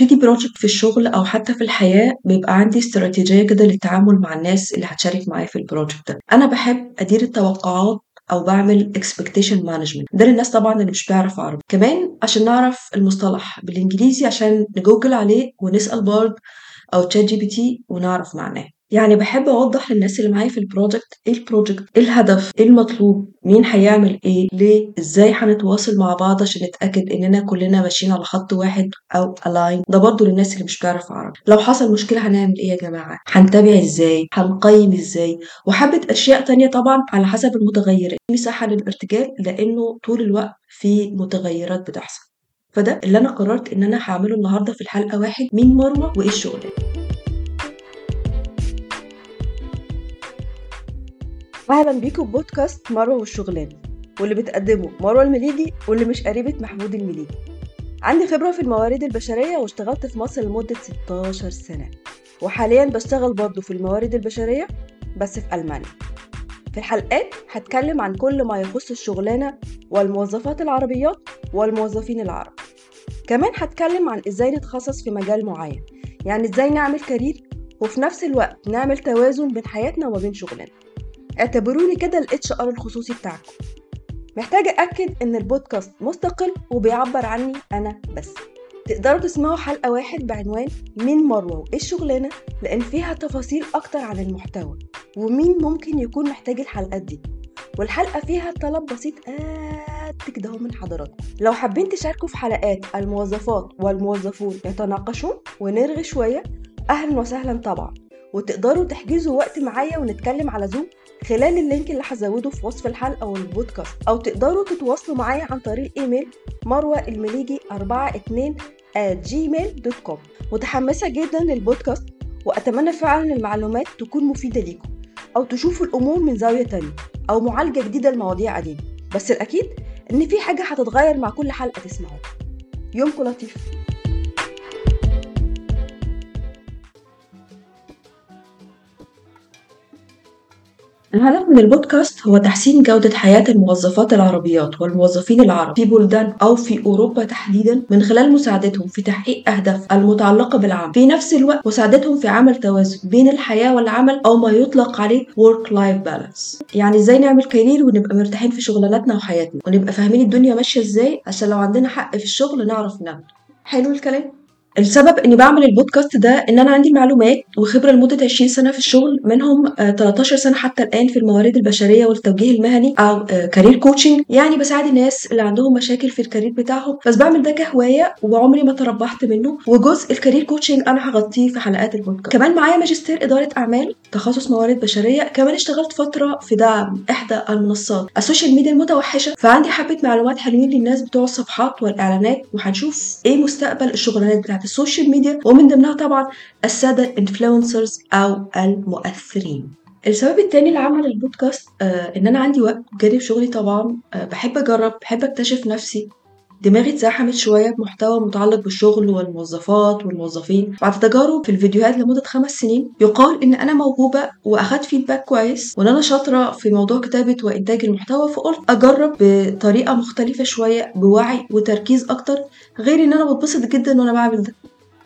ببتدي project في الشغل أو حتى في الحياة بيبقى عندي استراتيجية كده للتعامل مع الناس اللي هتشارك معايا في ال project ده. أنا بحب أدير التوقعات أو بعمل expectation management. ده للناس طبعا اللي مش بتعرف عربي. كمان عشان نعرف المصطلح بالإنجليزي عشان نجوجل عليه ونسأل Bard أو ChatGPT ونعرف معناه. يعني بحب أوضح للناس اللي معايا في ال project إيه ال project إيه الهدف إيه المطلوب مين هيعمل إيه ليه إزاي هنتواصل مع بعض عشان نتأكد إننا كلنا ماشيين على خط واحد أو الاين ده برضو للناس اللي مش بتعرف عربي. لو حصل مشكلة هنعمل إيه يا جماعة؟ هنتابع إزاي؟ هنقيم إزاي؟ وحبة أشياء تانية طبعا على حسب المتغيرات مساحة للارتجال لأنه طول الوقت في متغيرات بتحصل. فده اللي أنا قررت إن أنا هعمله النهارده في الحلقة واحد. مين مروه وإيه الشغلانه أهلا بيكم بودكاست مروة والشغلانة واللي بتقدمه مروة المليجي واللي مش قريبة محمود المليجي. عندي خبرة في الموارد البشرية واشتغلت في مصر لمدة 16 سنة وحاليا بشتغل برضه في الموارد البشرية بس في ألمانيا. في الحلقات هتكلم عن كل ما يخص الشغلانة والموظفات العربيات والموظفين العرب. كمان هتكلم عن إزاي نتخصص في مجال معين يعني إزاي نعمل كارير وفي نفس الوقت نعمل توازن بين حياتنا وما بين شغلنا. اعتبروني كده ال HR الخصوصي بتاعكم. محتاجة أكد إن البودكاست مستقل وبيعبر عني أنا بس. تقدروا تسمعوا حلقة واحد بعنوان مين مروة وإيه الشغلانة لأن فيها تفاصيل أكتر عن المحتوى ومين ممكن يكون محتاج الحلقات دي. والحلقة فيها طلب بسيط قد كده من حضراتكم. لو حابين تشاركوا في حلقات الموظفات والموظفون يتناقشون ونرغي شوية أهلا وسهلا طبعا. وتقدروا تحجزوا وقت معايا ونتكلم على Zoom خلال ال link اللي هزوده في وصف الحلقة والبودكاست. أو تقدروا تتواصلوا معايا عن طريق إيميل مروه المليجي 42 gmail.com متحمسة جدا للبودكاست وأتمنى فعلا المعلومات تكون مفيدة ليكم أو تشوفوا الأمور من زاوية تانية أو معالجة جديدة لمواضيع قديمة. بس الأكيد إن في حاجة هتتغير مع كل حلقة تسمعوها. يومكم لطيف. الهدف من البودكاست هو تحسين جودة حياة الموظفات العربيات والموظفين العرب في بلدان أو في أوروبا تحديدا من خلال مساعدتهم في تحقيق أهداف المتعلقة بالعمل. في نفس الوقت مساعدتهم في عمل توازن بين الحياة والعمل أو ما يطلق عليه work life balance. يعني إزاي نعمل كارير ونبقى مرتاحين في شغلاناتنا وحياتنا؟ ونبقى فاهمين الدنيا ماشية إزاي؟ عشان لو عندنا حق في الشغل نعرف نعمل حلو الكلام؟ السبب إني بعمل البودكاست ده إن أنا عندي معلومات وخبرة لمدة 20 سنة في الشغل منهم 13 سنة حتى الآن في الموارد البشرية والتوجيه المهني أو career coaching يعني بساعد الناس اللي عندهم مشاكل في ال career بتاعهم. بس بعمل ده كهواية وعمري ما تربحت منه. وجزء ال career coaching أنا هغطيه في حلقات البودكاست. كمان معايا ماجستير إدارة أعمال تخصص موارد بشرية. كمان اشتغلت فترة في دعم إحدى المنصات ال social media المتوحشة. فعندي حبة معلومات حلوين للناس بتوع الصفحات والإعلانات وهنشوف إيه مستقبل الشغلانات بتاعت ال social media ومن ضمنها طبعا السادة influencers أو المؤثرين. السبب التاني لعمل البودكاست آه إن أنا عندي وقت بجانب شغلي طبعا آه بحب أجرب بحب أكتشف نفسي دماغي اتزحمت شوية بمحتوى متعلق بالشغل والموظفات والموظفين. بعد تجارب في الفيديوهات لمدة خمس سنين يقال إن أنا موهوبة وأخدت feedback كويس وإن أنا شاطرة في موضوع كتابة وإنتاج المحتوى فقلت أجرب بطريقة مختلفة شوية بوعي وتركيز أكتر غير إن أنا بتبسط جدا وأنا بعمل ده.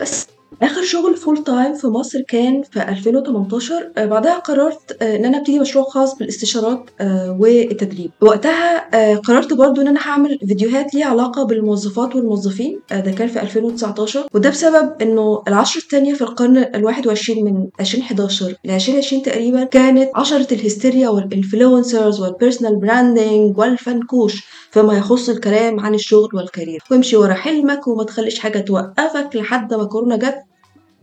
بس آخر شغل full time في مصر كان في 2018 آه بعدها قررت آه إن أنا أبتدي مشروع خاص بالاستشارات آه والتدريب. وقتها قررت برضو إن أنا هعمل فيديوهات ليها علاقة بالموظفات والموظفين. ده كان في 2019 وده بسبب إنه العشر الثانية في القرن ال21 من 2011 ل 2020 تقريبا كانت عشرة الهستيريا وال influencers وال personal branding والفنكوش فيما يخص الكلام عن الشغل وال career. وامشي ورا حلمك وما تخليش حاجة توقفك لحد ما كورونا جت.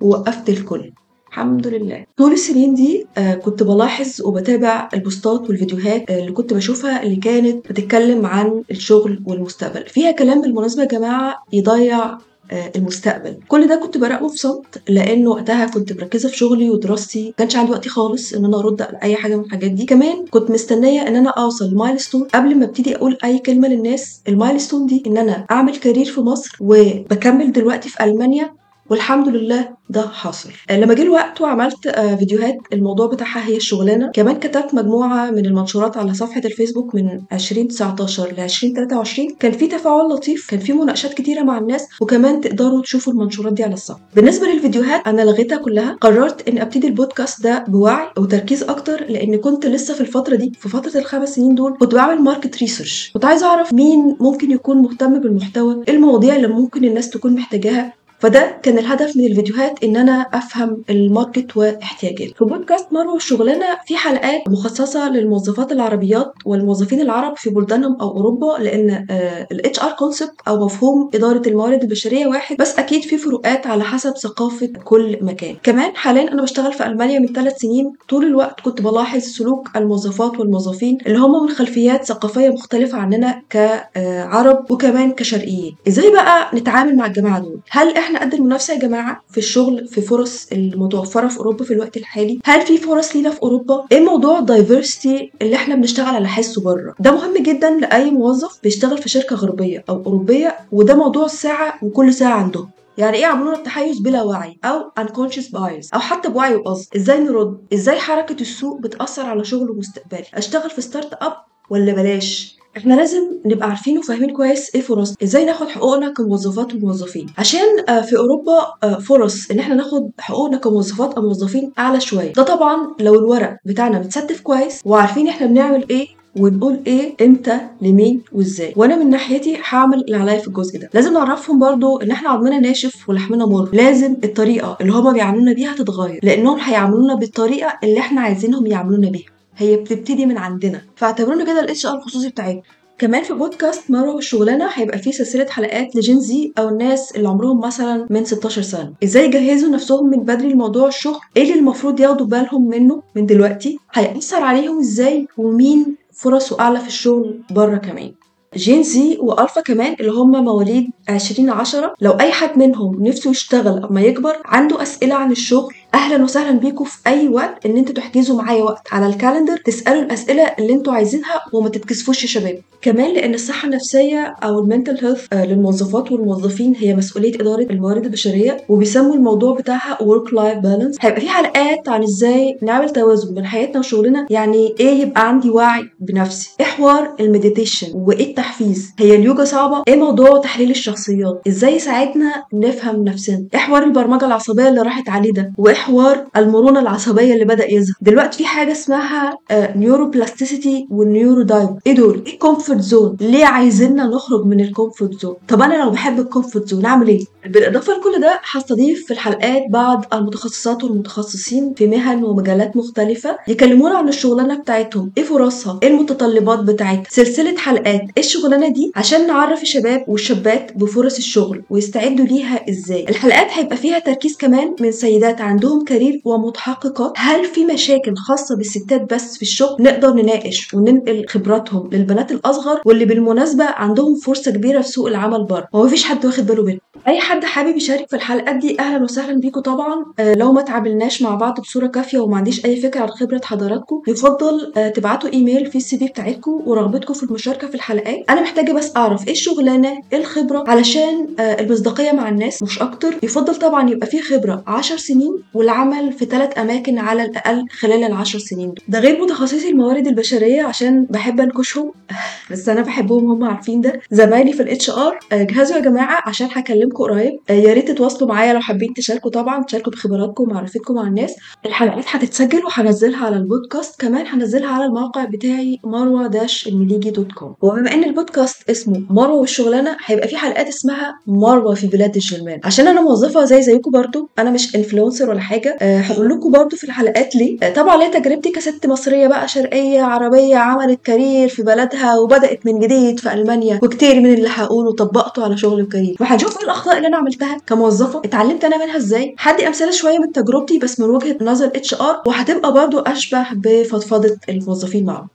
ووقفت الكل. الحمد لله. طول السنين دي آه كنت بلاحظ وبتابع ال posts ات والفيديوهات آه اللي كنت بشوفها اللي كانت بتتكلم عن الشغل والمستقبل. فيها كلام بالمناسبة يا جماعة يضيع آه المستقبل. كل ده كنت براقبه في صمت لأن وقتها كنت مركزة في شغلي ودراستي ما كانش عندي وقت خالص إن أنا أرد على أي حاجة من الحاجات دي. كمان كنت مستنية إن أنا أوصل ل milestone قبل ما أبتدي أقول أي كلمة للناس. ال milestone دي إن أنا أعمل career في مصر وبكمل دلوقتي في ألمانيا. والحمد لله ده حاصل. لما جه الوقت وعملت فيديوهات الموضوع بتاعها هي الشغلانة. كمان كتبت مجموعة من المنشورات على صفحة الفيسبوك من 2019 ل 2023 كان في تفاعل لطيف كان في مناقشات كتيرة مع الناس وكمان تقدروا تشوفوا المنشورات دي على الصفحة. بالنسبة للفيديوهات أنا لغيتها كلها. قررت إن أبتدي البودكاست ده بوعي وتركيز أكتر لأن كنت لسه في الفترة دي في فترة الخمس سنين دول كنت بعمل market research كنت عايزة أعرف مين ممكن يكون مهتم بالمحتوى إيه المواضيع اللي ممكن الناس تكون محتاجاها. فده كان الهدف من الفيديوهات إن أنا أفهم ال market واحتياجاته. في بودكاست مروه الشغلانه في حلقات مخصصة للموظفات العربيات والموظفين العرب في بلدانهم أو أوروبا لأن ال HR concept أو مفهوم إدارة الموارد البشرية واحد بس أكيد في فروقات على حسب ثقافة كل مكان. كمان حاليا أنا بشتغل في ألمانيا من ثلاث سنين. طول الوقت كنت بلاحظ سلوك الموظفات والموظفين اللي هم من خلفيات ثقافية مختلفة عننا كعرب وكمان كشرقيين. إزاي بقى نتعامل مع الجماعة دول؟ هل إحنا قد المنافسة يا جماعة في الشغل في فرص المتوفرة في أوروبا في الوقت الحالي؟ هل في فرص لينا في أوروبا؟ إيه موضوع ال diversity اللي إحنا بنشتغل على حسه بره؟ ده مهم جدا لأي موظف بيشتغل في شركة غربية أو أوروبية وده موضوع الساعة وكل ساعة عندهم يعني إيه يعملوا التحيز بلا وعي أو unconscious bias أو حتى بوعي وقصد؟ إزاي نرد؟ إزاي حركة السوق بتأثر على شغل مستقبلي؟ أشتغل في startup ولا بلاش؟ إحنا لازم نبقى عارفين وفاهمين كويس إيه فرص إزاي ناخد حقوقنا كموظفات وموظفين. عشان في أوروبا فرص إن إحنا ناخد حقوقنا كموظفات أو موظفين أعلى شوية. ده طبعا لو الورق بتاعنا متستف كويس وعارفين إحنا بنعمل إيه ونقول إيه إمتى لمين وازاي. وأنا من ناحيتي هعمل اللي عليا في الجزء ده. لازم نعرفهم برضو إن إحنا عظمنا ناشف ولحمنا مر. لازم الطريقة اللي هما بيعاملونا بيها تتغير لأنهم هيعاملونا بالطريقة اللي إحنا عايزينهم يعاملونا بيها. هي بتبتدي من عندنا. فاعتبرونا كده ال HR الخصوصي بتاعتنا. كمان في بودكاست مروه والشغلانه هيبقى فيه سلسلة حلقات ل Gen Z أو الناس اللي عمرهم مثلا من 16 سنة. إزاي يجهزوا نفسهم من بدري لموضوع الشغل؟ إيه اللي المفروض ياخدوا بالهم منه من دلوقتي؟ هيأثر عليهم إزاي؟ ومين فرصه أعلى في الشغل بره كمان؟ Gen Z و Alpha كمان اللي هم مواليد 2010 لو أي حد منهم نفسه يشتغل أما يكبر عنده أسئلة عن الشغل أهلا وسهلا بيكم في أي وقت ان أنتوا تحجزوا معايا وقت. على ال calendar تسألوا الأسئلة اللي أنتوا عايزينها وما تتكسفوش يا شباب. كمان لأن الصحة النفسية أو ال mental health للموظفات والموظفين هي مسؤولية إدارة الموارد البشرية وبيسموا الموضوع بتاعها work life balance هيبقى في حلقات عن إزاي نعمل توازن بين حياتنا وشغلنا. يعني إيه يبقى عندي وعي بنفسي؟ إيه حوار ال meditation وإيه التحفيز؟ هي اليوجا صعبة؟ إيه موضوع تحليل الشخصيات؟ إزاي يساعدنا نفهم نفسنا؟ إيه حوار البرمجة العصبية اللي راحت عليه ده؟ وإيه حوار المرونة العصبية اللي بدأ يظهر. دلوقتي في حاجة اسمها neuroplasticity وال neuro دايب إيه دول؟ إيه comfort zone ليه عايزيننا نخرج من ال comfort zone طب أنا لو بحب ال comfort zone أعمل إيه؟ بالإضافة لكل ده هستضيف في الحلقات بعض المتخصصات والمتخصصين في مهن ومجالات مختلفة يكلمونا عن الشغلانة بتاعتهم. إيه فرصها؟ إيه المتطلبات بتاعتها؟ سلسلة حلقات. إيه الشغلانة دي؟ عشان نعرف الشباب والشابات بفرص الشغل ويستعدوا ليها إزاي. الحلقات هيبقى فيها تركيز كمان من سيدات عندهم career ومتحققات هل في مشاكل خاصة بالستات بس في الشغل؟ نقدر نناقش وننقل خبراتهم للبنات الأصغر واللي بالمناسبة عندهم فرصة كبيرة في سوق العمل بره. هو مفيش حد واخد باله منه. أي حد حابب يشارك في الحلقات دي أهلا وسهلا بيكم طبعا. آه لو ما تعاملناش مع بعض بصورة كافية وما عنديش أي فكرة عن خبرة حضراتكم يفضل آه تبعتوا إيميل في السي في بتاعتكم ورغبتكم في المشاركة في الحلقات. أنا محتاجة بس أعرف إيه الشغلانة إيه الخبرة؟ علشان آه المصداقية مع الناس مش أكتر. يفضل طبعا يبقى فيه خبرة 10 سنين والعمل في ثلاث أماكن على الأقل خلال العشر سنين دول. ده غير متخصصي الموارد البشرية عشان بحب أنكشهم. بس أنا بحبهم هم عارفين ده. زمايلي في ال HR جهزوا يا جماعة عشان هكلمكم قريب. يا ريت تتواصلوا معايا لو حابين تشاركوا طبعا تشاركوا بخبراتكم ومعرفتكم مع الناس. الحلقات هتتسجل وهنزلها على البودكاست. كمان هنزلها على الموقع بتاعي مروه dash المليجي dot com وبما إن البودكاست اسمه مروة والشغلانة هيبقى في حلقات اسمها مروة في بلاد الجرمان عشان أنا موظفة زي زيكم برضو أنا مش influencer ولا حاجة. أه هقول لكم برضو في الحلقات ليه. أه طبعا ليا تجربتي كست مصرية بقى شرقية عربية عملت career في بلدها وبدأت من جديد في ألمانيا وكتير من اللي هقوله طبقته على شغل ال career. وهنشوف إيه الأخطاء اللي أنا عملتها كموظفة. اتعلمت أنا منها إزاي؟ هدي أمثلة شوية من تجربتي بس من وجهة نظر HR وهتبقى برضو أشبه بفضفضة الموظفين معاهم.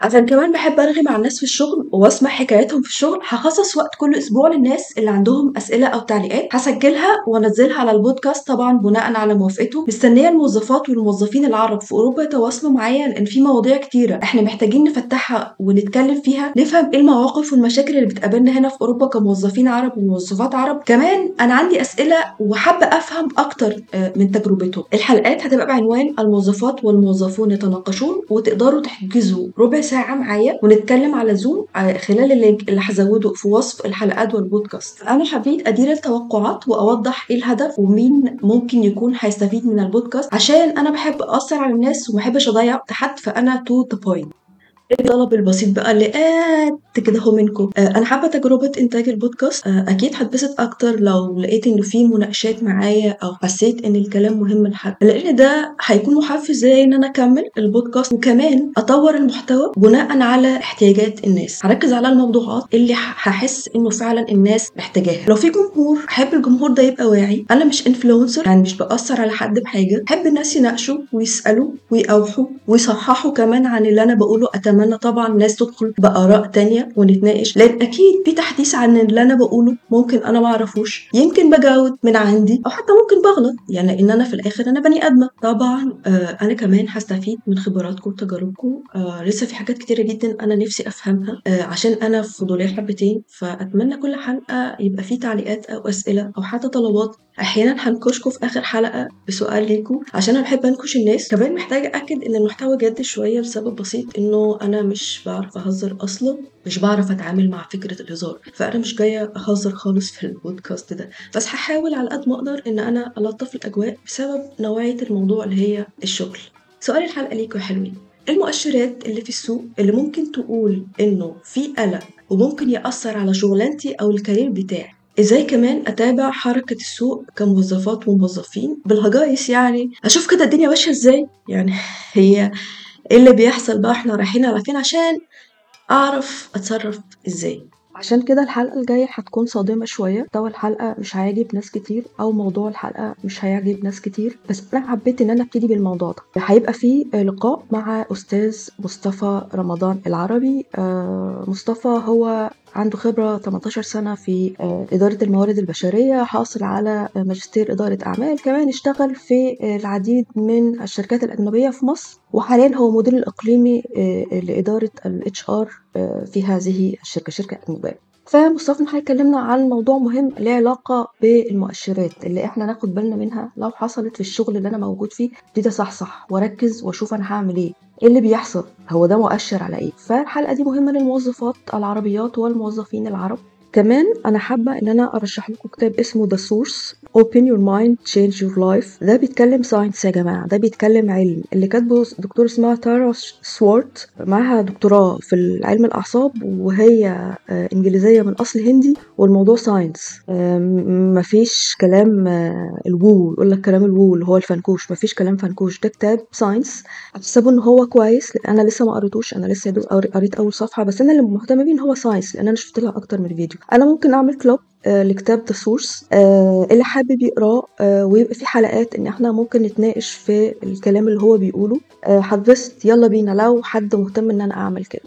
عشان كمان بحب أرغي مع الناس في الشغل وأسمع حكاياتهم في الشغل هخصص وقت كل أسبوع للناس اللي عندهم أسئلة أو تعليقات. هسجلها وأنزلها على البودكاست طبعا بناء على موافقتهم مستنية الموظفات والموظفين العرب في أوروبا يتواصلوا معايا لأن في مواضيع كتيرة إحنا محتاجين نفتحها ونتكلم فيها نفهم إيه المواقف والمشاكل اللي بتقابلنا هنا في أوروبا كموظفين عرب وموظفات عرب. كمان أنا عندي أسئلة وحابة أفهم أكتر آه، من تجربتهم. الحلقات هتبقى بعنوان الموظفات والموظفون يتناقشون وتقدروا تحجزوا ربع ساعة معايا ونتكلم على زوم آه، خلال ال link اللي هزوده في وصف الحلقات والبودكاست. أنا حبيت أدير التوقعات وأوضح إيه الهدف ومين ممكن يكون هيستفيد من البودكاست عشان أنا بحب أثر على الناس ومحبش وقت حد فأنا to the point الطلب البسيط بقى اللي قد كده هو منكم. آه أنا حابة تجربة إنتاج البودكاست. آه أكيد هتبسط أكتر لو لقيت إنه في مناقشات معايا أو حسيت إن الكلام مهم لحد لأن ده هيكون محفز زي إن أنا أكمل البودكاست. وكمان أطور المحتوى بناء على احتياجات الناس. هركز على الموضوعات اللي هحس إنه فعلا الناس محتاجاها. لو في جمهور أحب الجمهور ده يبقى واعي. أنا مش influencer يعني مش بأثر على حد بحاجة. أحب الناس يناقشوا ويسألوا ويقاوحوا ويصححوا كمان عن اللي أنا بقوله. أتمنى أتمنى طبعا الناس تدخل بآراء تانية ونتناقش لأن أكيد في تحديث عن اللي أنا بقوله ممكن أنا ما اعرفوش يمكن بجاوب من عندي أو حتى ممكن بغلط يعني إن أنا في الآخر أنا بني أدمة. طبعا آه أنا كمان هستفيد من خبراتكم وتجاربكم. آه لسه في حاجات كتيرة جدا أنا نفسي أفهمها. آه عشان أنا فضولية حبتين فأتمنى كل حلقة يبقى في تعليقات أو أسئلة أو حتى طلبات. أحيانا هنكشكم في آخر حلقة بسؤال ليكم. عشان أنا بحب أنكش الناس كمان محتاجة أكد إن المحتوى جد شوية لسبب بسيط إنه أنا مش بعرف أهزر أصلا مش بعرف أتعامل مع فكرة الهزار. فأنا مش جاية أهزر خالص في البودكاست ده. بس هحاول على قد ما أقدر إن أنا ألطف الأجواء بسبب نوعية الموضوع اللي هي الشغل. سؤال الحلقة ليكم يا حلوين المؤشرات اللي في السوق اللي ممكن تقول إنه في قلق وممكن يأثر على شغلانتي أو الكارير بتاعي؟ إزاي كمان أتابع حركة السوق كموظفات وموظفين بالهجايس يعني. أشوف كده الدنيا ماشية إزاي؟ يعني هي إيه اللي بيحصل بقى إحنا رايحين على فين عشان أعرف أتصرف إزاي. عشان كده الحلقة الجاية هتكون صادمة شوية. محتوى الحلقة مش هيعجب ناس كتير أو موضوع الحلقة مش هيعجب ناس كتير. بس أنا حبيت إن أنا أبتدي بالموضوع ده. هيبقى فيه لقاء مع أستاذ مصطفى رمضان العربي. آه مصطفى هو عنده خبرة 18 سنة في آه، إدارة الموارد البشرية حاصل على ماجستير إدارة أعمال كمان اشتغل في العديد من الشركات الأجنبية في مصر وحاليا هو مدير الإقليمي آه، لإدارة ال HR آه، في هذه الشركة شركة أجنبية فمصطفى هيكلمنا عن موضوع مهم له علاقة بالمؤشرات اللي إحنا ناخد بالنا منها لو حصلت في الشغل اللي أنا موجود فيه ابتدي اصحصح واركز واشوف أنا هعمل إيه. إيه اللي بيحصل؟ هو ده مؤشر على إيه؟ فالحلقة دي مهمة للموظفات العربيات والموظفين العرب. كمان أنا حابة إن أنا أرشح لكم كتاب اسمه The Source Open Your Mind Change Your Life. ده بيتكلم ساينس يا جماعة ده بيتكلم علم. اللي كاتبه دكتور اسمها تارا Swart معاها دكتوراه في علم الأعصاب وهي آه، إنجليزية من أصل هندي والموضوع science مفيش كلام آه، ال woo يقول لك كلام ال woo اللي هو الفنكوش مفيش كلام فنكوش ده كتاب science احسبه إن هو كويس أنا لسه ما قريتوش. أنا لسه قريت أول صفحة بس أنا اللي مهتمة بيه إن هو science لأن أنا شفت لها أكتر من فيديو. أنا ممكن أعمل club آه لكتاب The Source آه اللي حابب يقراه آه ويبقى في حلقات إن إحنا ممكن نتناقش في الكلام اللي هو بيقوله. هتبسط يلا بينا لو حد مهتم إن أنا أعمل كده.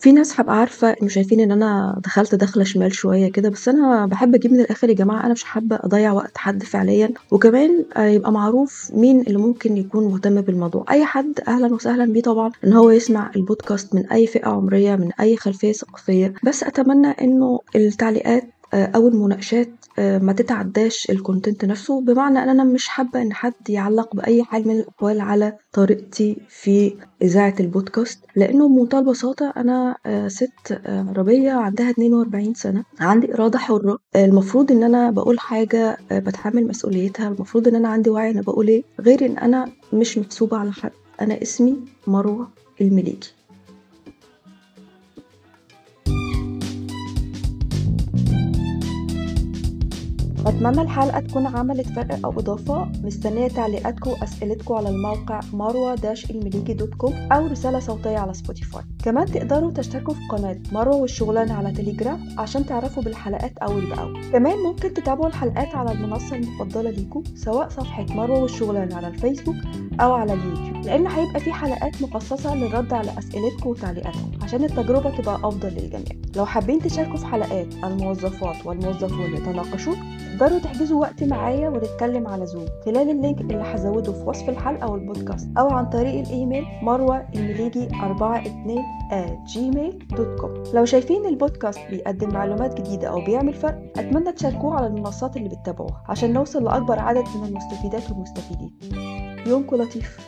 في ناس هبقى عارفة إنه شايفين إن أنا دخلت دخلة شمال شوية كده بس أنا بحب أجيب من الآخر يا جماعة أنا مش حابة أضيع وقت حد فعليا. وكمان يبقى معروف مين اللي ممكن يكون مهتم بالموضوع. أي حد أهلا وسهلا بيه طبعا إن هو يسمع البودكاست من أي فئة عمرية من أي خلفية ثقافية. بس أتمنى إنه التعليقات آه، أو المناقشات ما تتعداش الكونتنت نفسه. بمعنى إن أنا مش حابة إن حد يعلق بأي حال من الأقوال على طريقتي في إذاعة البودكاست لأنه بمنتهى البساطة أنا آه، ست عربيه عندها 42 سنة عندي إرادة حرة. المفروض إن أنا بقول حاجة بتحمل مسؤوليتها المفروض إن أنا عندي وعي أنا بقول إيه غير إن أنا مش محسوبة على حد. أنا اسمي مروة المليجي. أتمنى الحلقة تكون عملت فرق أو إضافة. مستنية تعليقاتكم وأسئلتكم على الموقع مروة dash المليجي dot com أو رسالة صوتية على سبوتيفاي كمان تقدروا تشتركوا في قناة مروة والشغلانة على تليجرام عشان تعرفوا بالحلقات أول بأول كمان ممكن تتابعوا الحلقات على المنصة المفضلة ليكم سواء صفحة مروة والشغلانة على الفيسبوك أو على اليوتيوب. لأن هيبقى في حلقات مخصصة للرد على أسئلتكم وتعليقاتكم عشان التجربة تبقى أفضل للجميع. لو حابين تشاركوا في حلقات الموظفات والموظفون يتناقشون تقدروا تحجزوا وقت معايا ونتكلم على زوم خلال ال link اللي هزوده في وصف الحلقة والبودكاست أو عن طريق الإيميل مروة المليجي 42 gmail.com لو شايفين البودكاست بيقدم معلومات جديدة أو بيعمل فرق أتمنى تشاركوه على المنصات اللي بتتابعوها عشان نوصل لأكبر عدد من المستفيدات والمستفيدين. يومكم لطيف.